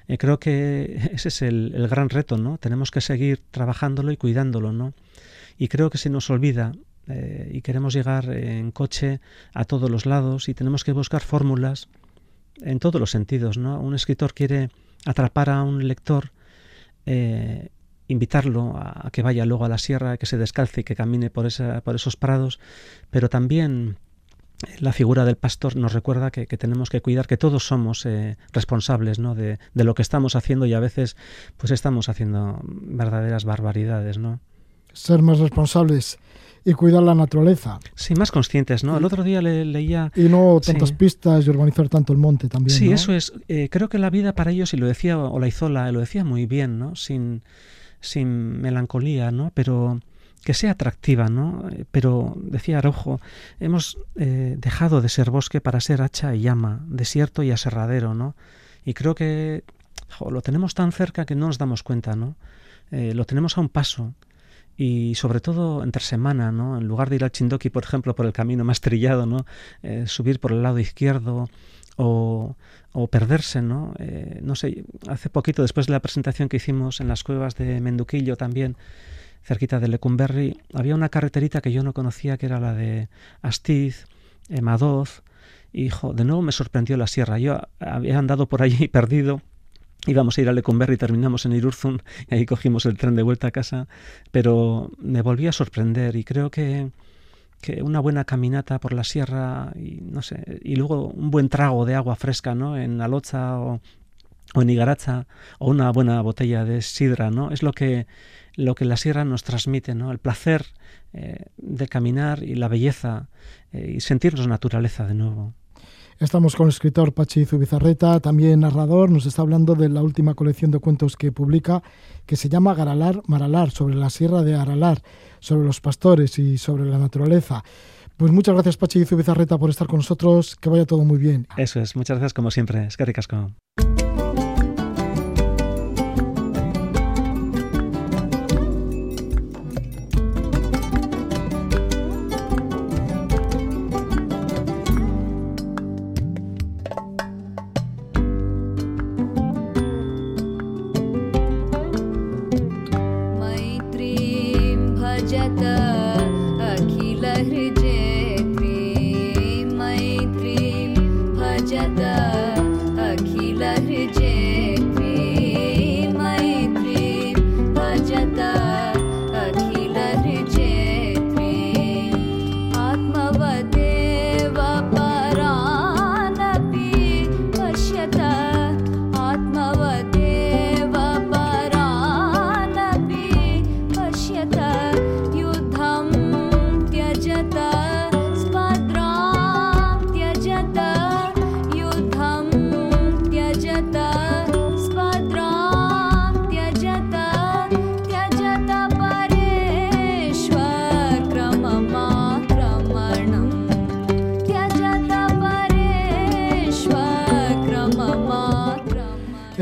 eh, creo que ese es el, gran reto, ¿no? Tenemos que seguir trabajándolo y cuidándolo, ¿no? Y creo que se nos olvida eh, y queremos llegar en coche a todos los lados y tenemos que buscar fórmulas en todos los sentidos, ¿no? Un escritor quiere atrapar a un lector, eh, invitarlo a, que vaya luego a la sierra, que se descalce y que camine por, esa, por esos prados, pero también la figura del pastor nos recuerda que, tenemos que cuidar, que todos somos eh, responsables ¿no? de, lo que estamos haciendo y a veces pues estamos haciendo verdaderas barbaridades, ¿no? Ser más responsables y cuidar la naturaleza. Sí, más conscientes, ¿no? El otro día le, leía... Y no tantas pistas y urbanizar tanto el monte también, Sí, eso es. Eh, creo que la vida para ellos, y lo decía Olaizola, lo decía muy bien, ¿no? Sin, sin melancolía, ¿no? Pero que sea atractiva, ¿no? Eh, pero, decía Araujo, hemos eh, dejado de ser bosque para ser hacha y llama, desierto y aserradero, ¿no? Y creo que lo tenemos tan cerca que no nos damos cuenta, ¿no? Eh, lo tenemos a un paso y sobre todo entre semana, ¿no? En lugar de ir al Chindoki, por ejemplo, por el camino más trillado, ¿no? subir por el lado izquierdo o, perderse, ¿no? no sé, hace poquito, después de la presentación que hicimos en las cuevas de Menduquillo también, cerquita de Lecumberri, había una carreterita que yo no conocía, que era la de Astiz, Madoz, y de nuevo me sorprendió la sierra. Yo había andado por allí perdido, íbamos a ir a Lecumberri, terminamos en Irurzun, y ahí cogimos el tren de vuelta a casa, pero me volví a sorprender y creo que, que una buena caminata por la sierra y no sé, y luego un buen trago de agua fresca, ¿no? En Alocha o, o en Igaracha, o una buena botella de sidra, ¿no? Es lo que lo que la sierra nos transmite, ¿no? El placer eh, de caminar y la belleza eh, y sentirnos naturaleza de nuevo. Estamos con el escritor Pachi Zubizarreta, también narrador, nos está hablando de la última colección de cuentos que publica, que se llama Garalar Maralar, sobre la sierra de Aralar, sobre los pastores y sobre la naturaleza. Pues muchas gracias Pachi Zubizarreta por estar con nosotros, que vaya todo muy bien. Eso es, muchas gracias como siempre, es que ricasco.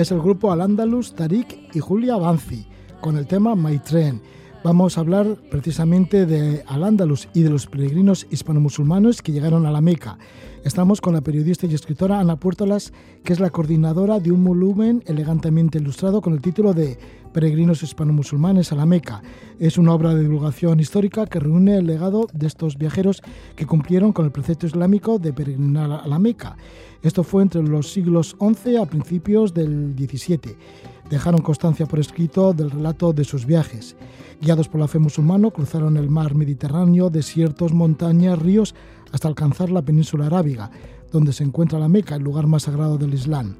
Es el grupo Al-Andalus, Tariq y Julia Banzi, con el tema My Train. Vamos a hablar precisamente de Al-Andalus y de los peregrinos hispano-musulmanes que llegaron a la Meca. Estamos con la periodista y escritora Ana Puertolas, que es la coordinadora de un volumen elegantemente ilustrado con el título de Peregrinos hispano-musulmanes a la Meca. Es una obra de divulgación histórica que reúne el legado de estos viajeros que cumplieron con el precepto islámico de peregrinar a la Meca. Esto fue entre los siglos XI a principios del XVII. Dejaron constancia por escrito del relato de sus viajes. Guiados por la fe musulmana, cruzaron el mar Mediterráneo, desiertos, montañas, ríos, hasta alcanzar la península arábiga, donde se encuentra la Meca, el lugar más sagrado del Islam.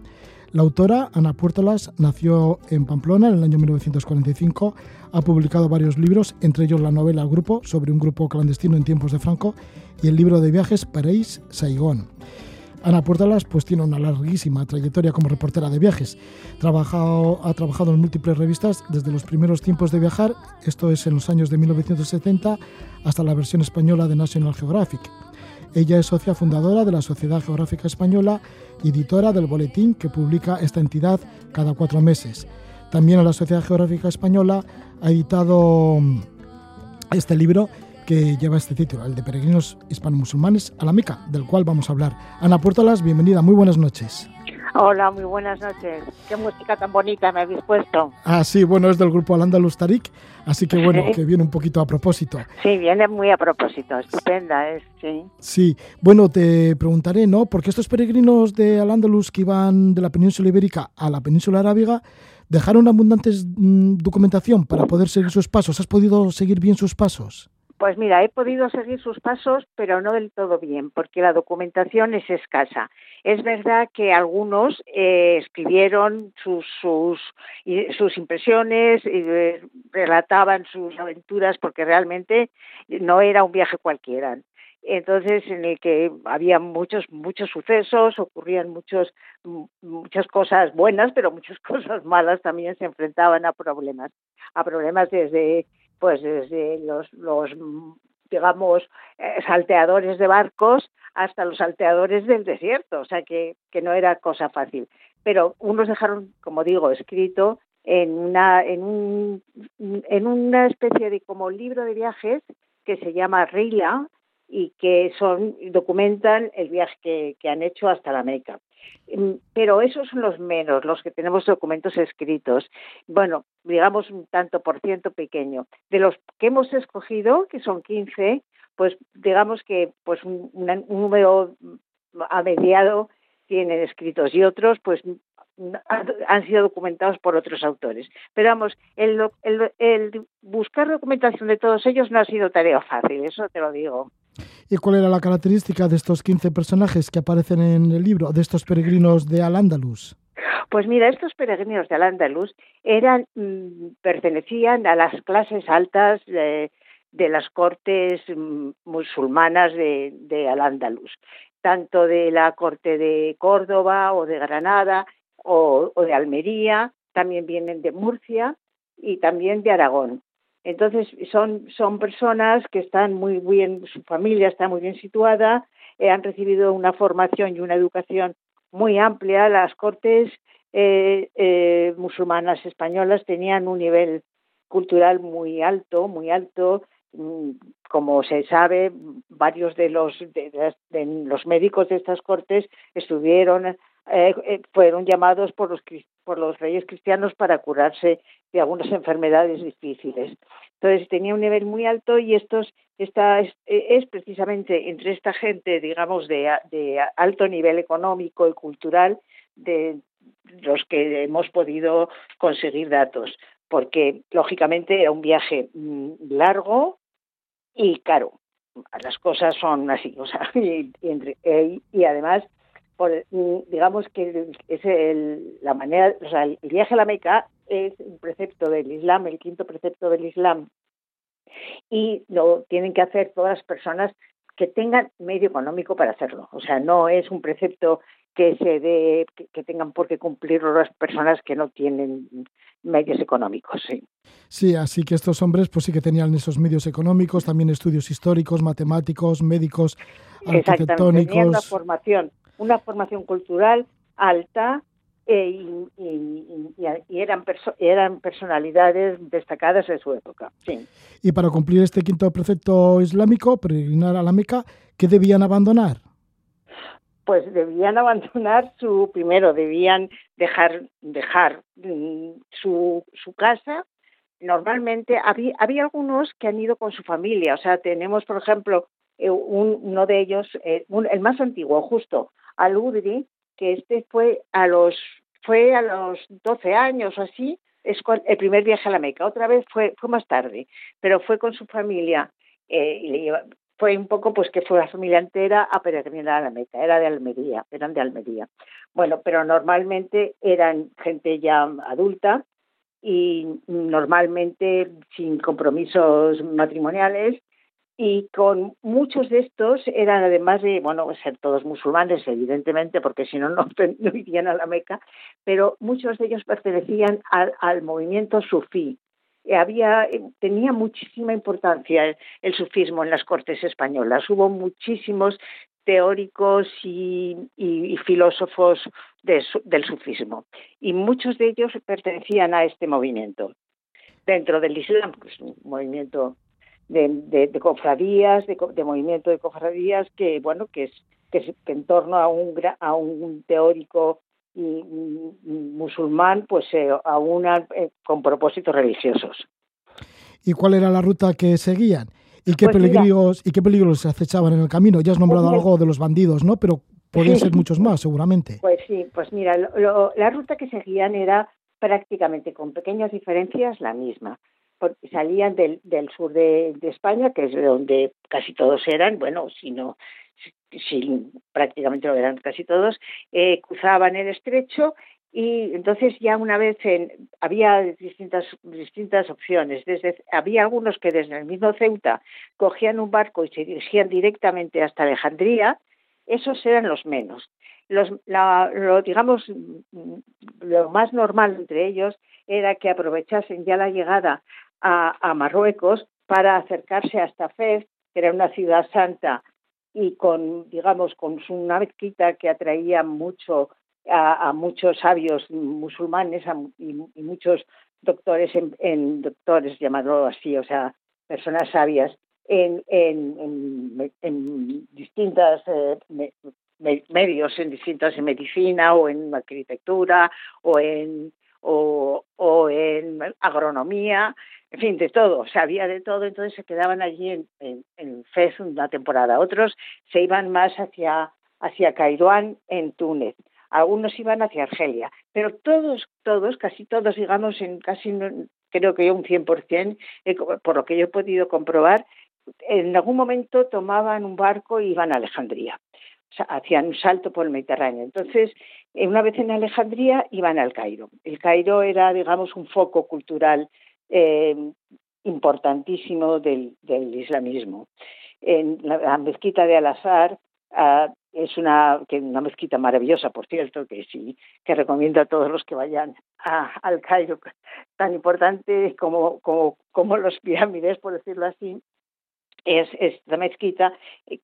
La autora, Ana Puertolas, nació en Pamplona en el año 1945, ha publicado varios libros, entre ellos la novela Grupo, sobre un grupo clandestino en tiempos de Franco, y el libro de viajes París-Saigón. Ana Puertolas pues, tiene una larguísima trayectoria como reportera de viajes. Trabajado, ha trabajado en múltiples revistas desde los primeros tiempos de viajar, esto es en los años de 1970, hasta la versión española de National Geographic. Ella es socia fundadora de la Sociedad Geográfica Española y editora del boletín que publica esta entidad cada cuatro meses. También la Sociedad Geográfica Española ha editado mm, este libro que lleva este título, el de Peregrinos Hispano-Musulmanes a la Meca, del cual vamos a hablar. Ana Puertolas, bienvenida, muy buenas noches. Hola, muy buenas noches. Qué música tan bonita me habéis puesto. Ah, sí, bueno, es del grupo Al-Andalus Tarik, así que bueno, que viene un poquito a propósito. Sí, viene muy a propósito, estupenda es, sí. Sí, bueno, te preguntaré, ¿no? Porque estos peregrinos de Al-Andalus que iban de la península ibérica a la península arábiga dejaron abundante mm, documentación para poder seguir sus pasos. ¿Has podido seguir bien sus pasos? Pues mira, he podido seguir sus pasos, pero no del todo bien, porque la documentación es escasa. Es verdad que algunos eh, escribieron sus, sus, sus impresiones y eh, relataban sus aventuras, porque realmente no era un viaje cualquiera. Entonces, en el que había muchos, muchos sucesos, ocurrían muchos, muchas cosas buenas, pero muchas cosas malas también se enfrentaban a problemas, a problemas desde pues desde los, los digamos, eh, salteadores de barcos hasta los salteadores del desierto, o sea que, que no era cosa fácil. Pero unos dejaron, como digo, escrito en una, en, un, en una especie de como libro de viajes que se llama Rila y que son documentan el viaje que, que han hecho hasta la Meca. Mm, pero esos son los menos, los que tenemos documentos escritos. Bueno, digamos un tanto por ciento pequeño. De los que hemos escogido, que son 15, pues digamos que pues un, número a mediado tienen escritos y otros pues han sido documentados por otros autores. Pero vamos, el, el buscar documentación de todos ellos no ha sido tarea fácil, eso te lo digo. ¿Y cuál era la característica de estos 15 personajes que aparecen en el libro, de estos peregrinos de Al-Ándalus? Pues mira, estos peregrinos de Al-Ándalus eran, mm, pertenecían a las clases altas de, las cortes mm, musulmanas de, Al-Ándalus, tanto de la corte de Córdoba o de Granada o de Almería, también vienen de Murcia y también de Aragón. Entonces, son, son personas que están muy bien, su familia está muy bien situada, eh, han recibido una formación y una educación muy amplia. Las cortes eh, eh, musulmanas españolas tenían un nivel cultural muy alto, muy alto. Mm, como se sabe, varios de los, de, los médicos de estas cortes estuvieron, fueron llamados por los, por los reyes cristianos para curarse de algunas enfermedades difíciles. Entonces tenía un nivel muy alto y estos esta es, precisamente entre esta gente, digamos, de, de, alto nivel económico y cultural de los que hemos podido conseguir datos, porque lógicamente era un viaje mm, largo y caro. Las cosas son así, o sea, y además por, mm, digamos que es el, la manera, o sea, el viaje a la Meca es un precepto del Islam, el quinto precepto del Islam, y lo tienen que hacer todas las personas que tengan medio económico para hacerlo. O sea, no es un precepto que se dé, que, tengan por qué cumplir las personas que no tienen medios económicos. Sí. sí, así que estos hombres pues sí que tenían esos medios económicos, también estudios históricos, matemáticos, médicos, arquitectónicos. Tenían una formación una formación cultural alta eh, y, eran, eran personalidades destacadas de su época. Y para cumplir este quinto precepto islámico, peregrinar a la Meca, ¿qué debían abandonar? Pues debían abandonar su, primero debían dejar, dejar mm, su, su casa. Normalmente había, había algunos que han ido con su familia, o sea, tenemos, por ejemplo, eh, uno de ellos, eh, el más antiguo, justo, al Udri, que este fue a los fue a los 12 años o así, es el primer viaje a la Meca. Otra vez fue fue más tarde, pero fue con su familia eh, y fue un poco pues que fue la familia entera a peregrinar a la Meca, era de Almería, eran de Almería. Bueno, pero normalmente eran gente ya adulta y normalmente sin compromisos matrimoniales y con muchos de estos eran además de, bueno, ser todos musulmanes, evidentemente, porque si no, no, irían a la Meca, pero muchos de ellos pertenecían al, al movimiento sufí. Había, tenía muchísima importancia el, sufismo en las cortes españolas. Hubo muchísimos teóricos y, y, filósofos del sufismo, y muchos de ellos pertenecían a este movimiento. Dentro del Islam, pues un movimiento de, cofradías, de, movimiento de cofradías, que bueno, que es que, en torno a un a un teórico musulmán, pues eh, a una eh, con propósitos religiosos. ¿Y cuál era la ruta que seguían? ¿Y qué pues peligros y qué peligros se acechaban en el camino? Ya has nombrado pues algo de los bandidos, ¿no? Pero podrían ser muchos más, seguramente. Pues sí, pues mira, la ruta que seguían era prácticamente con pequeñas diferencias la misma salían del, del sur de, España, que es de donde casi todos eran, bueno, si no, si, prácticamente lo eran casi todos, eh, cruzaban el estrecho y entonces ya una vez en, había distintas distintas opciones. Desde había algunos que desde el mismo Ceuta cogían un barco y se dirigían directamente hasta Alejandría esos eran los menos. Los la, lo digamos lo más normal entre ellos era que aprovechasen ya la llegada a, Marruecos para acercarse hasta Fez, que era una ciudad santa y con, digamos, con una mezquita que atraía mucho a, muchos sabios musulmanes y, muchos doctores, en, doctores llamarlo así, o sea, personas sabias en, en, en distintas eh, medios, en distintas medicina o en arquitectura o en o, o en agronomía, en fin, de todo, sabía de todo, entonces se quedaban allí en, en, Fez una temporada. Otros se iban más hacia, hacia Cairoán, en Túnez. Algunos iban hacia Argelia, pero todos, todos, casi todos, digamos, en casi, creo que un 100%, eh, por lo que yo he podido comprobar, en algún momento tomaban un barco y iban a Alejandría. O sea, hacían un salto por el Mediterráneo. Entonces, eh, una vez en Alejandría, iban al Cairo. El Cairo era, digamos, un foco cultural eh, importantísimo del, islamismo. La, mezquita de Al-Azhar ah, es una, mezquita maravillosa, por cierto, que sí, que recomiendo a todos los que vayan al Cairo, tan importante como, los pirámides, por decirlo así, es esta mezquita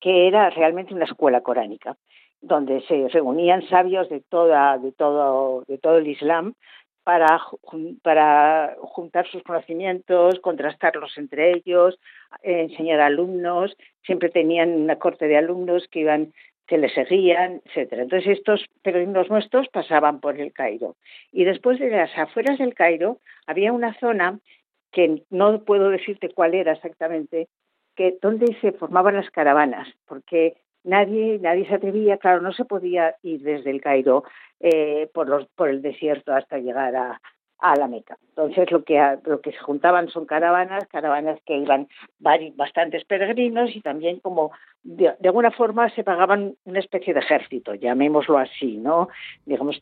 que era realmente una escuela coránica donde se reunían sabios de toda de todo el Islam para, para juntar sus conocimientos, contrastarlos entre ellos, enseñar a alumnos, siempre tenían una corte de alumnos que iban que les seguían, etcétera. Entonces estos peregrinos nuestros pasaban por el Cairo. Y después de las afueras del Cairo había una zona que no puedo decirte cuál era exactamente, que donde se formaban las caravanas, porque nadie, nadie se atrevía, claro, no se podía ir desde el Cairo eh, por, los, por el desierto hasta llegar a, a la Meca. Entonces lo que, lo que se juntaban son caravanas, caravanas que iban bastantes peregrinos y también como de, alguna forma se pagaban una especie de ejército, llamémoslo así, ¿no? Digamos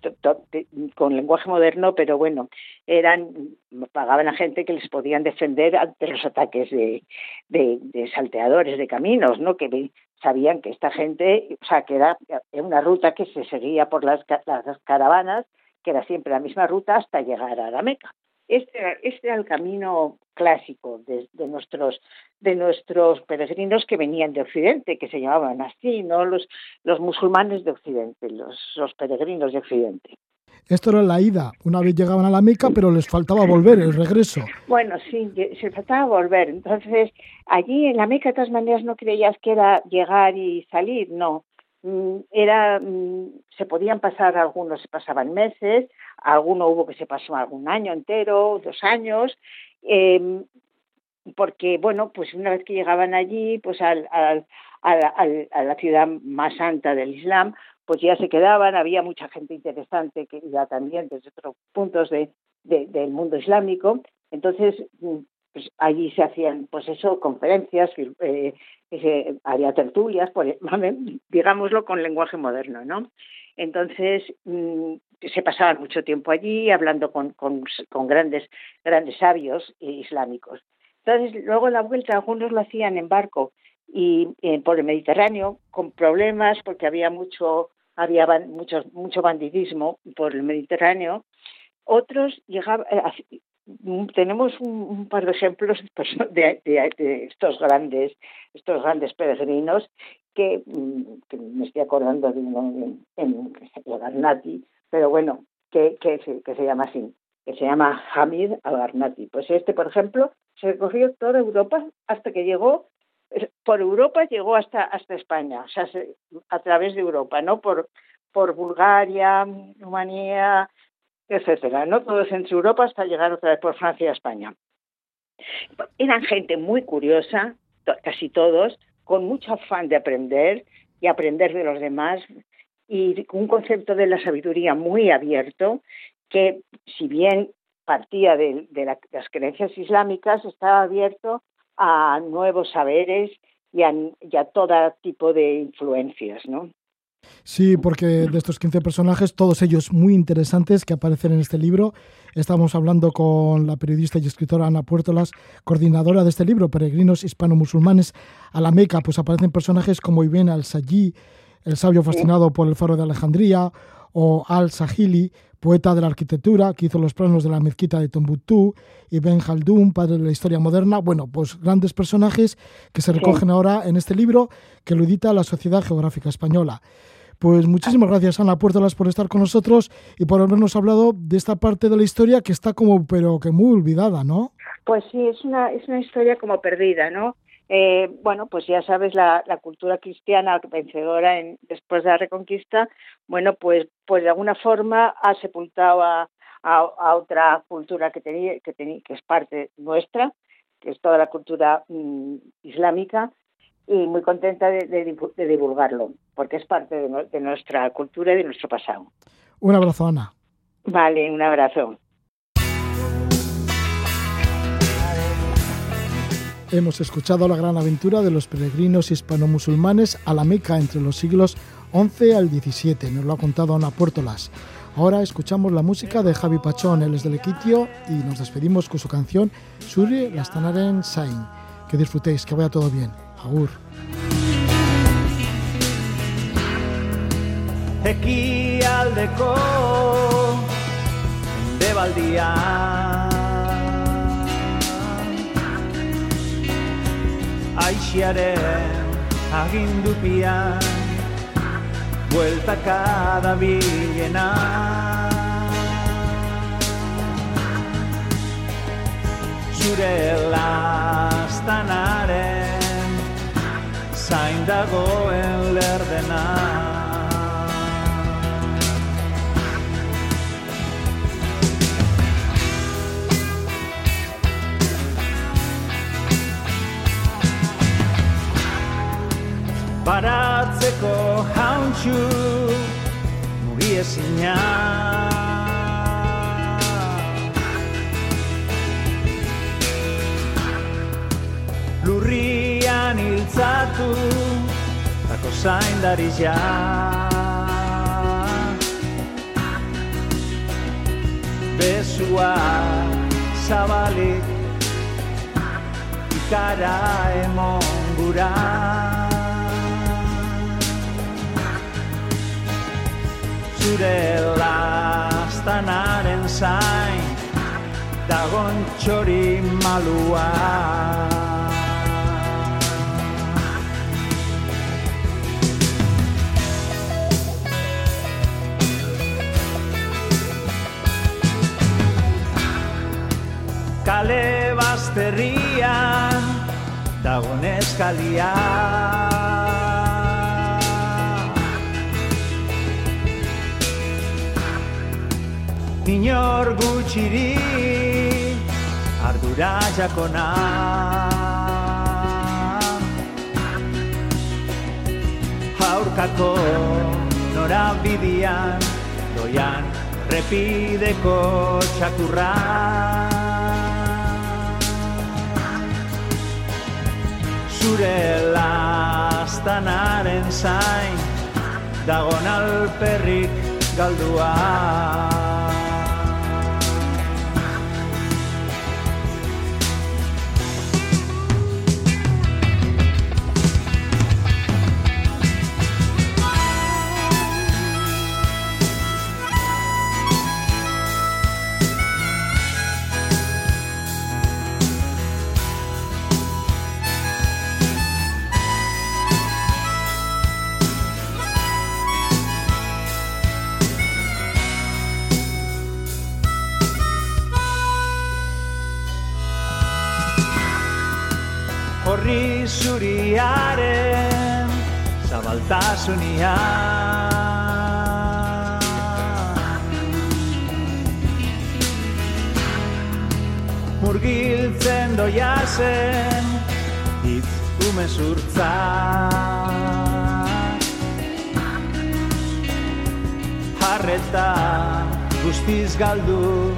con lenguaje moderno, pero bueno, eran pagaban a gente que les podían defender ante los ataques de, de, salteadores de caminos, ¿no? Que sabían que esta gente, o sea, que era una ruta que se seguía por las, las caravanas que era siempre la misma ruta hasta llegar a la Meca. Este, este era el camino clásico de, nuestros de nuestros peregrinos que venían de Occidente, que se llamaban así, no los, los musulmanes de Occidente, los, los peregrinos de Occidente. Esto era la ida, una vez llegaban a la Meca, pero les faltaba volver, el regreso. Bueno, sí, se faltaba volver. Entonces, allí en la Meca, de todas maneras, no creías que era llegar y salir, no. Mm, era mm, se podían pasar algunos se pasaban meses alguno hubo que se pasó algún año entero dos años em, porque bueno pues una vez que llegaban allí pues al, a la ciudad más santa del Islam pues ya se quedaban había mucha gente interesante que iba también desde otros puntos de, del mundo islámico. Entonces mm, pues allí se hacían, pues eso, conferencias, eh, había tertulias, por, digámoslo con lenguaje moderno, ¿no? Entonces mm, se pasaban mucho tiempo allí hablando con, con, grandes, grandes sabios islámicos. Entonces, luego la vuelta, algunos lo hacían en barco y eh, por el Mediterráneo con problemas porque había mucho había mucho mucho bandidismo por el Mediterráneo. Otros llegaban eh, tenemos un, par de ejemplos de, estos grandes estos grandes peregrinos que, mm, me estoy acordando de uno en, en pero bueno, que, que, que, se llama así, que se llama Hamid Agarnati. Pues este, por ejemplo, se recorrió toda Europa hasta que llegó, por Europa llegó hasta, hasta España, o sea, a través de Europa, ¿no? Por, por Bulgaria, Rumanía, etcétera, ¿no? Todo centro Europa hasta llegar otra vez por Francia y España. Eran gente muy curiosa, casi todos, con mucho afán de aprender y aprender de los demás y un concepto de la sabiduría muy abierto que si bien partía de, las creencias islámicas estaba abierto a nuevos saberes y a, y a todo tipo de influencias, ¿no? Sí, porque de estos 15 personajes, todos ellos muy interesantes que aparecen en este libro. Estamos hablando con la periodista y escritora Ana Puertolas, coordinadora de este libro, Peregrinos Hispano-Musulmanes a la Meca. Pues aparecen personajes como Ibn al-Sají, el sabio fascinado por el faro de Alejandría, o al-Sahili, poeta de la arquitectura, que hizo los planos de la mezquita de Tombuctú, y Ben Khaldun, padre de la historia moderna. Bueno, pues grandes personajes que se recogen ahora en este libro que lo edita la Sociedad Geográfica Española. Pues muchísimas gracias, Ana Puertolas, por estar con nosotros y por habernos hablado de esta parte de la historia que está como, pero que muy olvidada, ¿no? Pues sí, es una, es una historia como perdida, ¿no? Eh, bueno, pues ya sabes, la, cultura cristiana vencedora en, después de la Reconquista, bueno, pues, pues de alguna forma ha sepultado a, otra cultura que, tenía, que, tenía, que es parte nuestra, que es toda la cultura mm, islámica, y muy contenta de, divulgarlo, porque es parte de, nuestra cultura y de nuestro pasado. Un abrazo, Ana. Vale, un abrazo. Hemos escuchado la gran aventura de los peregrinos hispano-musulmanes a la Meca entre los siglos XI al XVII. Nos lo ha contado Ana Puertolas. Ahora escuchamos la música de Javi Pachón, él es del Equitio, y nos despedimos con su canción Suri Lastanaren Sain. Que disfrutéis, que vaya todo bien. Agur. Ekialdeko debaldia Aixiaren agindupian Bueltaka da bilena. Zure lastanaren zain dagoen lerdena Baratzeko hauntxu mugi ezina. Lurri iltzatu Tako ja. Bezua zabalik Ikara emon gura Zure lastanaren zain Dagon txori malua. Kale bazterrian dagon eskalia Inor gutxiri ardura jakona. Haurkako norabidian doian repideko txakurra. Zure lastanaren zain dagon alperrik galdua zuriaren zabaltasunia Murgiltzen doia zen hitz umezurtza Harreta guztiz galdu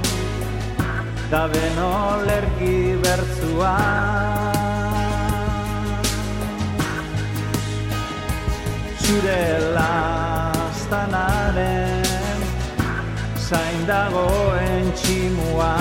da beno lerki bertzua zure lastanaren zain dagoen tximua